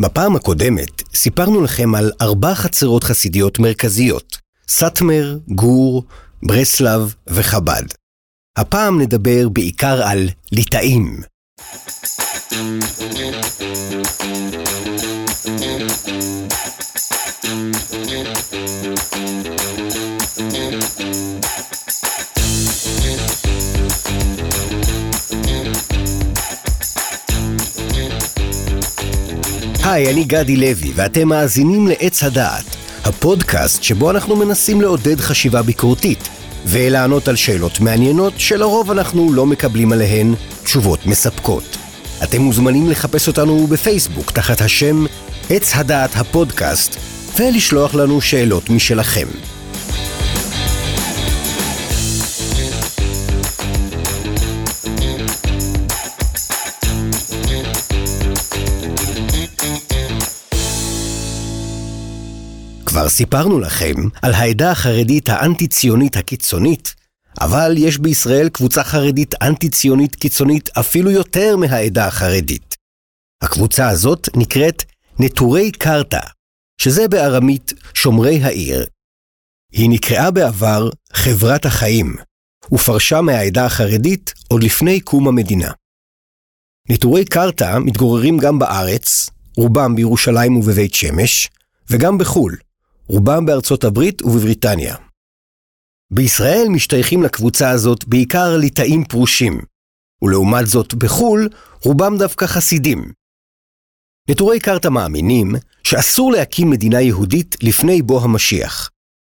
בפעם הקודמת סיפרנו לכם על ארבע חצרות חסידיות מרכזיות, סאטמר, גור, ברסלב וחב"ד. הפעם נדבר בעיקר על ליטאים. היי, אני גדי לוי, ואתם מאזינים לעץ הדעת, הפודקאסט שבו אנחנו מנסים לעודד חשיבה ביקורתית, ולענות על שאלות מעניינות שלרוב אנחנו לא מקבלים עליהן תשובות מספקות. אתם מוזמנים לחפש אותנו בפייסבוק תחת השם עץ הדעת הפודקאסט, ולשלוח לנו שאלות משלכם. כבר סיפרנו לכם על העדה החרדית האנטי-ציונית הקיצונית, אבל יש בישראל קבוצה חרדית אנטי-ציונית קיצונית אפילו יותר מהעדה החרדית. הקבוצה הזאת נקראת נטורי קרתא, שזה בארמית שומרי העיר. היא נקראה בעבר חברת החיים, ופרשה מהעדה החרדית עוד לפני קום המדינה. נטורי קרתא מתגוררים גם בארץ, רובם בירושלים ובבית שמש, וגם בחו"ל, רובם בארצות הברית ובבריטניה. בישראל משתייכים לקבוצה הזאת בעיקר ליטאים פרושים, ולעומת זאת בחו"ל רובם דווקא חסידים. נטורי קרתא מאמינים שאסור להקים מדינה יהודית לפני בוא המשיח.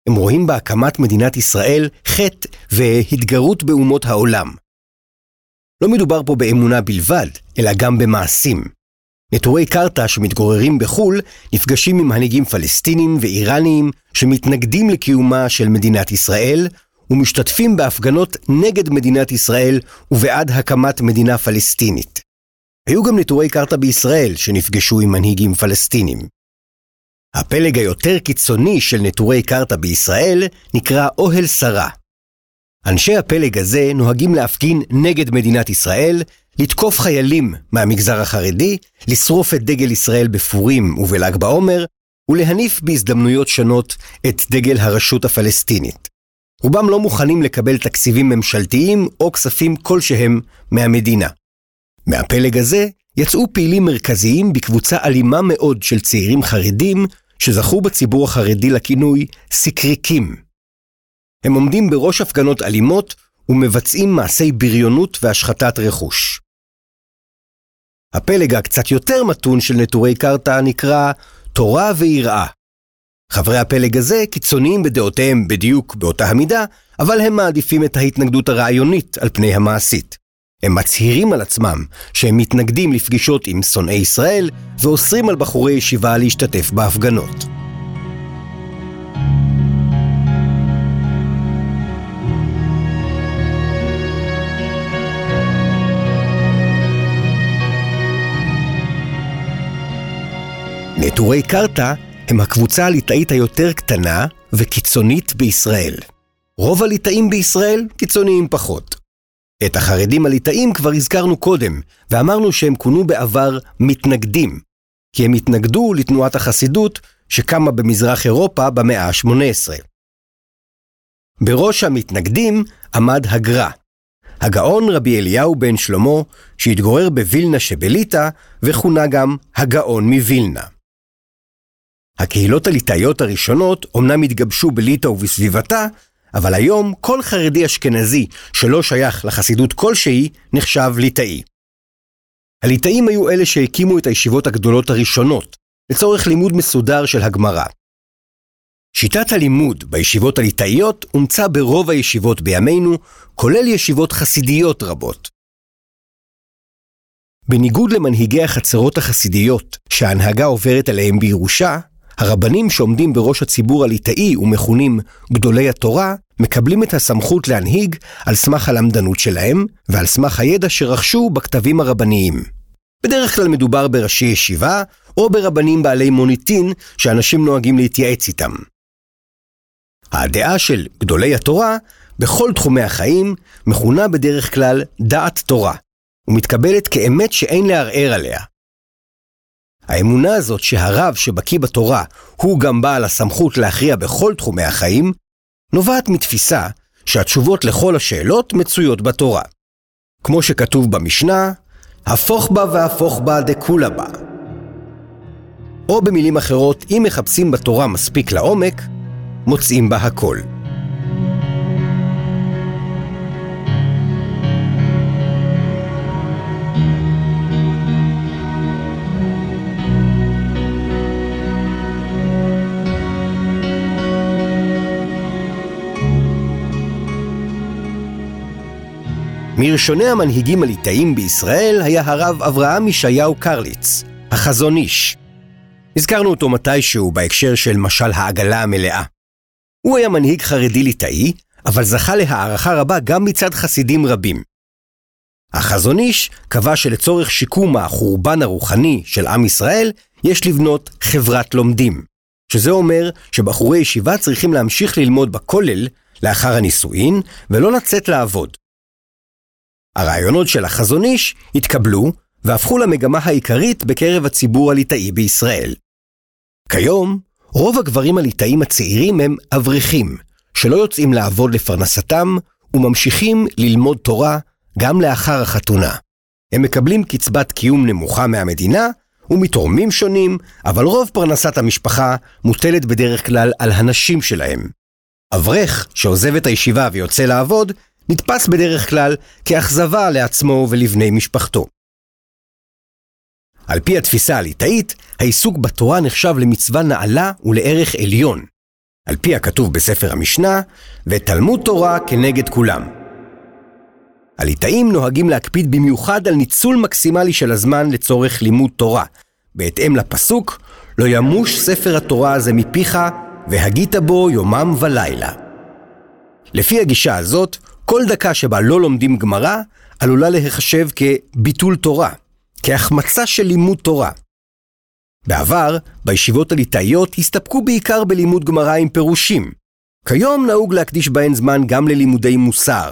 הם רואים בהקמת מדינת ישראל חטא והתגרות באומות העולם. לא מדובר פה באמונה בלבד, אלא גם במעשים. נטורי קרתא שמתגוררים בחו"ל נפגשים עם מנהיגים פלסטינים ואיראניים שמתנגדים לקיומה של מדינת ישראל ומשתתפים בהפגנות נגד מדינת ישראל ובעד הקמת מדינה פלסטינית. היו גם נטורי קרתא בישראל שנפגשו עם מנהיגים פלסטינים. הפלג היותר קיצוני של נטורי קרתא בישראל נקרא אוהל שרה. אנשי הפלג הזה נוהגים להפגין נגד מדינת ישראל לתקוף חיילים מהמגזר החרדי, לשרוף את דגל ישראל בפורים ובל"ג בעומר, ולהניף בהזדמנויות שונות את דגל הרשות הפלסטינית. רובם לא מוכנים לקבל תקציבים ממשלתיים או כספים כלשהם מהמדינה. מהפלג הזה יצאו פעילים מרכזיים בקבוצה אלימה מאוד של צעירים חרדים, שזכו בציבור החרדי לכינוי סיקריקים. הם עומדים בראש הפגנות אלימות ומבצעים מעשי בריונות והשחתת רכוש. הפלג הקצת יותר מתון של נטורי קרתא נקרא תורה ויראה. חברי הפלג הזה קיצוניים בדעותיהם בדיוק באותה המידה, אבל הם מעדיפים את ההתנגדות הרעיונית על פני המעשית. הם מצהירים על עצמם שהם מתנגדים לפגישות עם שונאי ישראל ואוסרים על בחורי ישיבה להשתתף בהפגנות. נטורי קרתא הם הקבוצה הליטאית היותר קטנה וקיצונית בישראל. רוב הליטאים בישראל קיצוניים פחות. את החרדים הליטאים כבר הזכרנו קודם, ואמרנו שהם כונו בעבר מתנגדים, כי הם התנגדו לתנועת החסידות שקמה במזרח אירופה במאה ה-18. בראש המתנגדים עמד הגר"א, הגאון רבי אליהו בן שלמה, שהתגורר בווילנה שבליטא, וכונה גם הגאון מווילנה. הקהילות הליטאיות הראשונות אומנם התגבשו בליטא ובסביבתה, אבל היום כל חרדי אשכנזי שלא שייך לחסידות כלשהי נחשב ליטאי. הליטאים היו אלה שהקימו את הישיבות הגדולות הראשונות, לצורך לימוד מסודר של הגמרא. שיטת הלימוד בישיבות הליטאיות אומצה ברוב הישיבות בימינו, כולל ישיבות חסידיות רבות. בניגוד למנהיגי החצרות החסידיות שההנהגה עוברת עליהם בירושה, הרבנים שעומדים בראש הציבור הליטאי ומכונים גדולי התורה, מקבלים את הסמכות להנהיג על סמך הלמדנות שלהם ועל סמך הידע שרכשו בכתבים הרבניים. בדרך כלל מדובר בראשי ישיבה או ברבנים בעלי מוניטין שאנשים נוהגים להתייעץ איתם. הדעה של גדולי התורה בכל תחומי החיים מכונה בדרך כלל דעת תורה, ומתקבלת כאמת שאין לערער עליה. האמונה הזאת שהרב שבקיא בתורה הוא גם בעל הסמכות להכריע בכל תחומי החיים, נובעת מתפיסה שהתשובות לכל השאלות מצויות בתורה. כמו שכתוב במשנה, הפוך בה והפוך בה דכולה בה. או במילים אחרות, אם מחפשים בתורה מספיק לעומק, מוצאים בה הכל. מראשוני המנהיגים הליטאים בישראל היה הרב אברהם ישעיהו קרליץ, החזון איש. הזכרנו אותו מתישהו בהקשר של משל העגלה המלאה. הוא היה מנהיג חרדי ליטאי, אבל זכה להערכה רבה גם מצד חסידים רבים. החזון איש קבע שלצורך שיקום החורבן הרוחני של עם ישראל, יש לבנות חברת לומדים. שזה אומר שבחורי ישיבה צריכים להמשיך ללמוד בכולל לאחר הנישואין, ולא לצאת לעבוד. הרעיונות של החזון איש התקבלו והפכו למגמה העיקרית בקרב הציבור הליטאי בישראל. כיום, רוב הגברים הליטאים הצעירים הם אברכים, שלא יוצאים לעבוד לפרנסתם וממשיכים ללמוד תורה גם לאחר החתונה. הם מקבלים קצבת קיום נמוכה מהמדינה ומתורמים שונים, אבל רוב פרנסת המשפחה מוטלת בדרך כלל על הנשים שלהם. אברך שעוזב את הישיבה ויוצא לעבוד, נתפס בדרך כלל כאכזבה לעצמו ולבני משפחתו. על פי התפיסה הליטאית, העיסוק בתורה נחשב למצווה נעלה ולערך עליון. על פי הכתוב בספר המשנה, ותלמוד תורה כנגד כולם. הליטאים נוהגים להקפיד במיוחד על ניצול מקסימלי של הזמן לצורך לימוד תורה, בהתאם לפסוק, לא ימוש ספר התורה הזה מפיך, והגית בו יומם ולילה. לפי הגישה הזאת, כל דקה שבה לא לומדים גמרא, עלולה להיחשב כביטול תורה, כהחמצה של לימוד תורה. בעבר, בישיבות הליטאיות הסתפקו בעיקר בלימוד גמרא עם פירושים. כיום נהוג להקדיש בהן זמן גם ללימודי מוסר,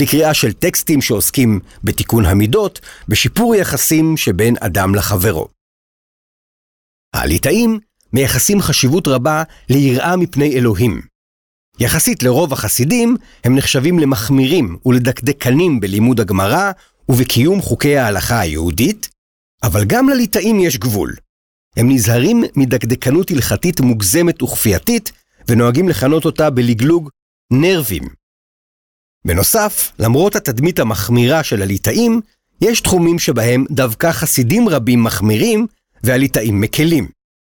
לקריאה של טקסטים שעוסקים בתיקון המידות, בשיפור יחסים שבין אדם לחברו. הליטאים מייחסים חשיבות רבה ליראה מפני אלוהים. יחסית לרוב החסידים, הם נחשבים למחמירים ולדקדקנים בלימוד הגמרא ובקיום חוקי ההלכה היהודית, אבל גם לליטאים יש גבול. הם נזהרים מדקדקנות הלכתית מוגזמת וכפייתית, ונוהגים לכנות אותה בלגלוג נרבים. בנוסף, למרות התדמית המחמירה של הליטאים, יש תחומים שבהם דווקא חסידים רבים מחמירים והליטאים מקלים.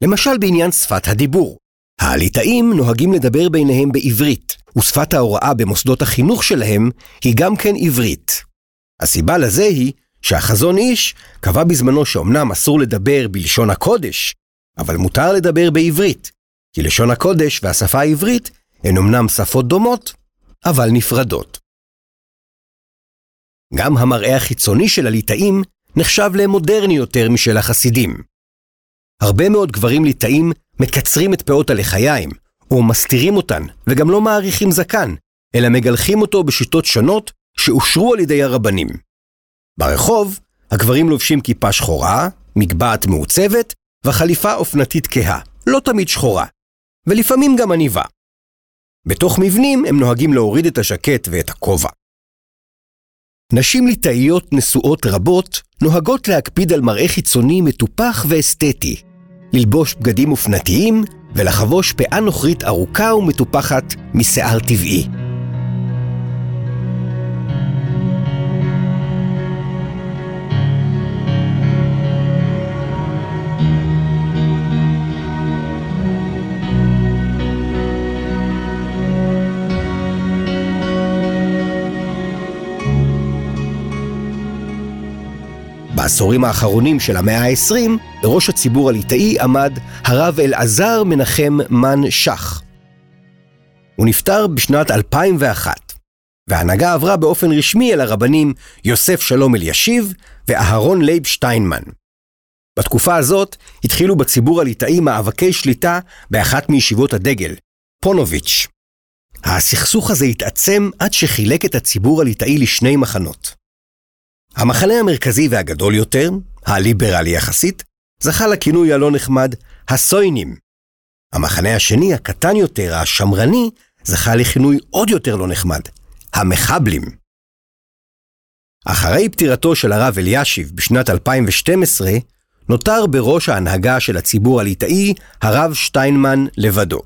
למשל בעניין שפת הדיבור. הליטאים נוהגים לדבר ביניהם בעברית, ושפת ההוראה במוסדות החינוך שלהם היא גם כן עברית. הסיבה לזה היא שהחזון איש קבע בזמנו שאומנם אסור לדבר בלשון הקודש, אבל מותר לדבר בעברית, כי לשון הקודש והשפה העברית הן אמנם שפות דומות, אבל נפרדות. גם המראה החיצוני של הליטאים נחשב למודרני יותר משל החסידים. הרבה מאוד גברים ליטאים מקצרים את פאות הלחיים, או מסתירים אותן, וגם לא מעריכים זקן, אלא מגלחים אותו בשיטות שונות שאושרו על ידי הרבנים. ברחוב, הגברים לובשים כיפה שחורה, מגבעת מעוצבת, וחליפה אופנתית כהה, לא תמיד שחורה, ולפעמים גם עניבה. בתוך מבנים הם נוהגים להוריד את השקט ואת הכובע. נשים ליטאיות נשואות רבות נוהגות להקפיד על מראה חיצוני מטופח ואסתטי, ללבוש בגדים אופנתיים ולחבוש פאה נוכרית ארוכה ומטופחת משיער טבעי. בעשורים האחרונים של המאה ה-20, בראש הציבור הליטאי עמד הרב אלעזר מנחם מן שך. הוא נפטר בשנת 2001, וההנהגה עברה באופן רשמי אל הרבנים יוסף שלום אלישיב ואהרון לייב שטיינמן. בתקופה הזאת התחילו בציבור הליטאי מאבקי שליטה באחת מישיבות הדגל, פונוביץ'. הסכסוך הזה התעצם עד שחילק את הציבור הליטאי לשני מחנות. המחנה המרכזי והגדול יותר, הליברלי יחסית, זכה לכינוי הלא נחמד הסוינים. המחנה השני, הקטן יותר, השמרני, זכה לכינוי עוד יותר לא נחמד, המחבלים. אחרי פטירתו של הרב אלישיב בשנת 2012, נותר בראש ההנהגה של הציבור הליטאי הרב שטיינמן לבדו.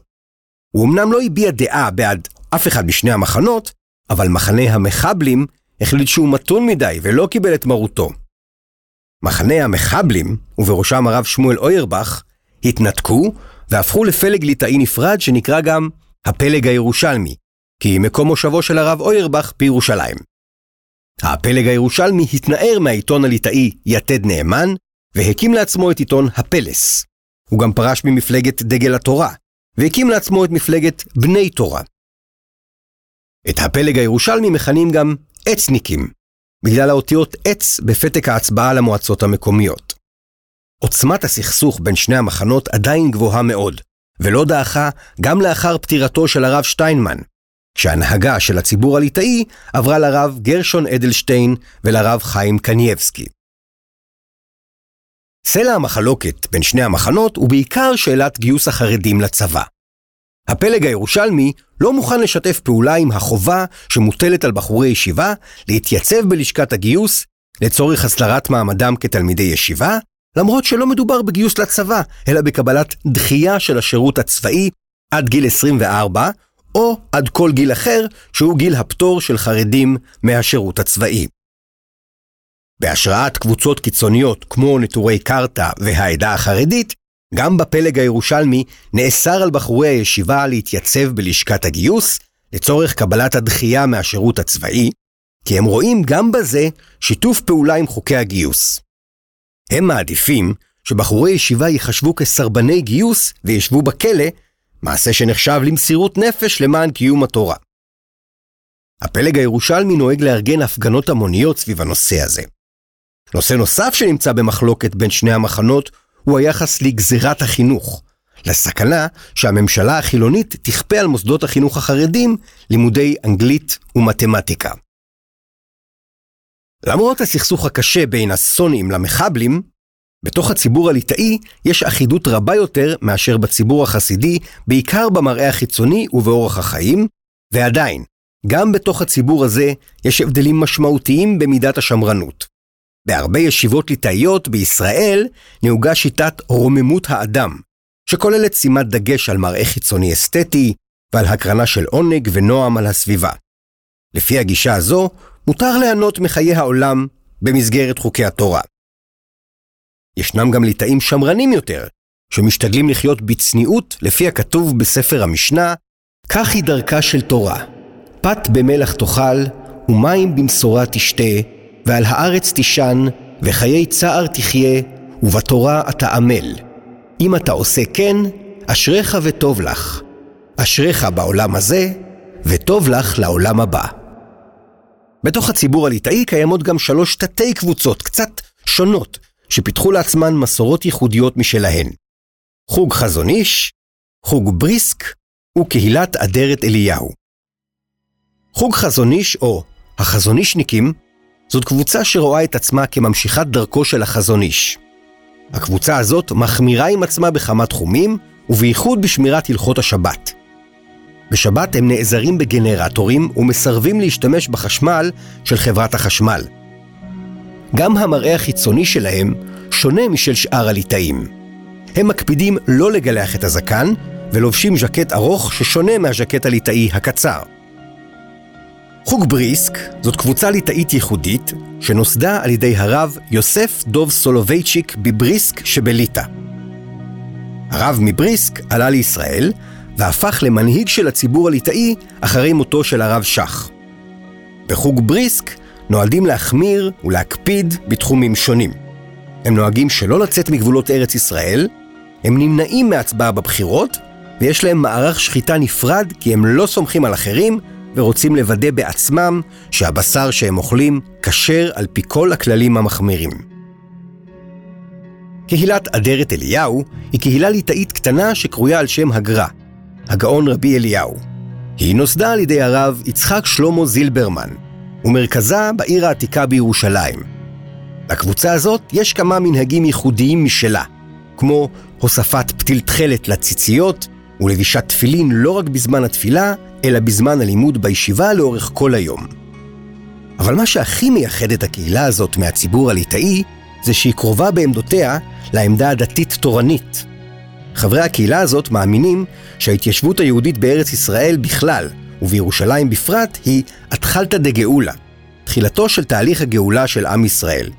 הוא אמנם לא הביע דעה בעד אף אחד משני המחנות, אבל מחנה המחבלים החליט שהוא מתון מדי ולא קיבל את מרותו. מחנה המחבלים, ובראשם הרב שמואל אוירבך, התנתקו והפכו לפלג ליטאי נפרד שנקרא גם הפלג הירושלמי, כי מקום מושבו של הרב אוירבך בירושלים. הפלג הירושלמי התנער מהעיתון הליטאי יתד נאמן, והקים לעצמו את עיתון הפלס. הוא גם פרש ממפלגת דגל התורה, והקים לעצמו את מפלגת בני תורה. את הפלג הירושלמי מכנים גם אצניקים, בגלל האותיות עץ בפתק ההצבעה למועצות המקומיות. עוצמת הסכסוך בין שני המחנות עדיין גבוהה מאוד, ולא דעכה גם לאחר פטירתו של הרב שטיינמן, כשהנהגה של הציבור הליטאי עברה לרב גרשון אדלשטיין ולרב חיים קנייבסקי. סלע המחלוקת בין שני המחנות הוא בעיקר שאלת גיוס החרדים לצבא. הפלג הירושלמי לא מוכן לשתף פעולה עם החובה שמוטלת על בחורי ישיבה להתייצב בלשכת הגיוס לצורך הסדרת מעמדם כתלמידי ישיבה, למרות שלא מדובר בגיוס לצבא, אלא בקבלת דחייה של השירות הצבאי עד גיל 24, או עד כל גיל אחר, שהוא גיל הפטור של חרדים מהשירות הצבאי. בהשראת קבוצות קיצוניות כמו נטורי קרתא והעדה החרדית, גם בפלג הירושלמי נאסר על בחורי הישיבה להתייצב בלשכת הגיוס לצורך קבלת הדחייה מהשירות הצבאי, כי הם רואים גם בזה שיתוף פעולה עם חוקי הגיוס. הם מעדיפים שבחורי ישיבה ייחשבו כסרבני גיוס וישבו בכלא, מעשה שנחשב למסירות נפש למען קיום התורה. הפלג הירושלמי נוהג לארגן הפגנות המוניות סביב הנושא הזה. נושא נוסף שנמצא במחלוקת בין שני המחנות הוא היחס לגזירת החינוך, לסכנה שהממשלה החילונית תכפה על מוסדות החינוך החרדים לימודי אנגלית ומתמטיקה. למרות הסכסוך הקשה בין הסונים למחבלים, בתוך הציבור הליטאי יש אחידות רבה יותר מאשר בציבור החסידי, בעיקר במראה החיצוני ובאורח החיים, ועדיין, גם בתוך הציבור הזה יש הבדלים משמעותיים במידת השמרנות. בהרבה ישיבות ליטאיות בישראל נהוגה שיטת רוממות האדם, שכוללת שימת דגש על מראה חיצוני אסתטי ועל הקרנה של עונג ונועם על הסביבה. לפי הגישה הזו, מותר ליהנות מחיי העולם במסגרת חוקי התורה. ישנם גם ליטאים שמרנים יותר, שמשתדלים לחיות בצניעות לפי הכתוב בספר המשנה, כך היא דרכה של תורה, פת במלח תאכל, ומים במשורה תשתה, ועל הארץ תישן, וחיי צער תחיה, ובתורה אתה עמל. אם אתה עושה כן, אשריך וטוב לך. אשריך בעולם הזה, וטוב לך לעולם הבא. בתוך הציבור הליטאי קיימות גם שלוש תתי קבוצות קצת שונות, שפיתחו לעצמן מסורות ייחודיות משלהן. חוג חזון איש, חוג בריסק וקהילת אדרת אליהו. חוג חזון איש, או החזונישניקים, זאת קבוצה שרואה את עצמה כממשיכת דרכו של החזון איש. הקבוצה הזאת מחמירה עם עצמה בכמה תחומים, ובייחוד בשמירת הלכות השבת. בשבת הם נעזרים בגנרטורים ומסרבים להשתמש בחשמל של חברת החשמל. גם המראה החיצוני שלהם שונה משל שאר הליטאים. הם מקפידים לא לגלח את הזקן, ולובשים ז'קט ארוך ששונה מהז'קט הליטאי הקצר. חוג בריסק זאת קבוצה ליטאית ייחודית שנוסדה על ידי הרב יוסף דוב סולובייצ'יק בבריסק שבליטא. הרב מבריסק עלה לישראל והפך למנהיג של הציבור הליטאי אחרי מותו של הרב שך. בחוג בריסק נועדים להחמיר ולהקפיד בתחומים שונים. הם נוהגים שלא לצאת מגבולות ארץ ישראל, הם נמנעים מהצבעה בבחירות, ויש להם מערך שחיטה נפרד כי הם לא סומכים על אחרים ורוצים לוודא בעצמם שהבשר שהם אוכלים כשר על פי כל הכללים המחמירים. קהילת אדרת אליהו היא קהילה ליטאית קטנה שקרויה על שם הגר"א, הגאון רבי אליהו. היא נוסדה על ידי הרב יצחק שלמה זילברמן, ומרכזה בעיר העתיקה בירושלים. לקבוצה הזאת יש כמה מנהגים ייחודיים משלה, כמו הוספת פתיל תכלת לציציות ולבישת תפילין לא רק בזמן התפילה, אלא בזמן הלימוד בישיבה לאורך כל היום. אבל מה שהכי מייחד את הקהילה הזאת מהציבור הליטאי, זה שהיא קרובה בעמדותיה לעמדה הדתית-תורנית. חברי הקהילה הזאת מאמינים שההתיישבות היהודית בארץ ישראל בכלל, ובירושלים בפרט, היא אתחלתא דגאולה, תחילתו של תהליך הגאולה של עם ישראל.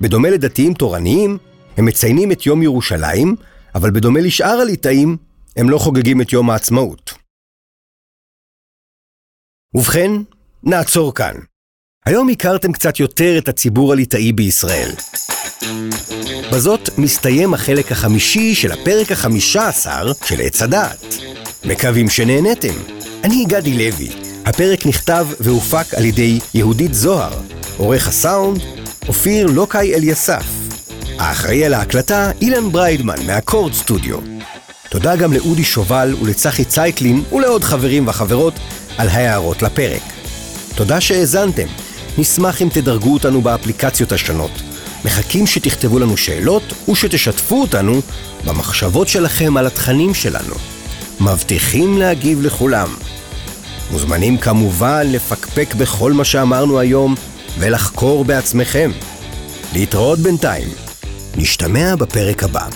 בדומה לדתיים תורניים, הם מציינים את יום ירושלים, אבל בדומה לשאר הליטאים, הם לא חוגגים את יום העצמאות. ובכן, נעצור כאן. היום הכרתם קצת יותר את הציבור הליטאי בישראל. בזאת מסתיים החלק החמישי של הפרק החמישה עשר של עץ הדעת. מקווים שנהנתם. אני גדי לוי. הפרק נכתב והופק על ידי יהודית זוהר, עורך הסאונד, אופיר לוקאי אליסף. האחראי על ההקלטה, אילן בריידמן מהקורד סטודיו. תודה גם לאודי שובל ולצחי צייקלין ולעוד חברים וחברות על ההערות לפרק. תודה שהאזנתם. נשמח אם תדרגו אותנו באפליקציות השונות. מחכים שתכתבו לנו שאלות ושתשתפו אותנו במחשבות שלכם על התכנים שלנו. מבטיחים להגיב לכולם. מוזמנים כמובן לפקפק בכל מה שאמרנו היום ולחקור בעצמכם. להתראות בינתיים. נשתמע בפרק הבא.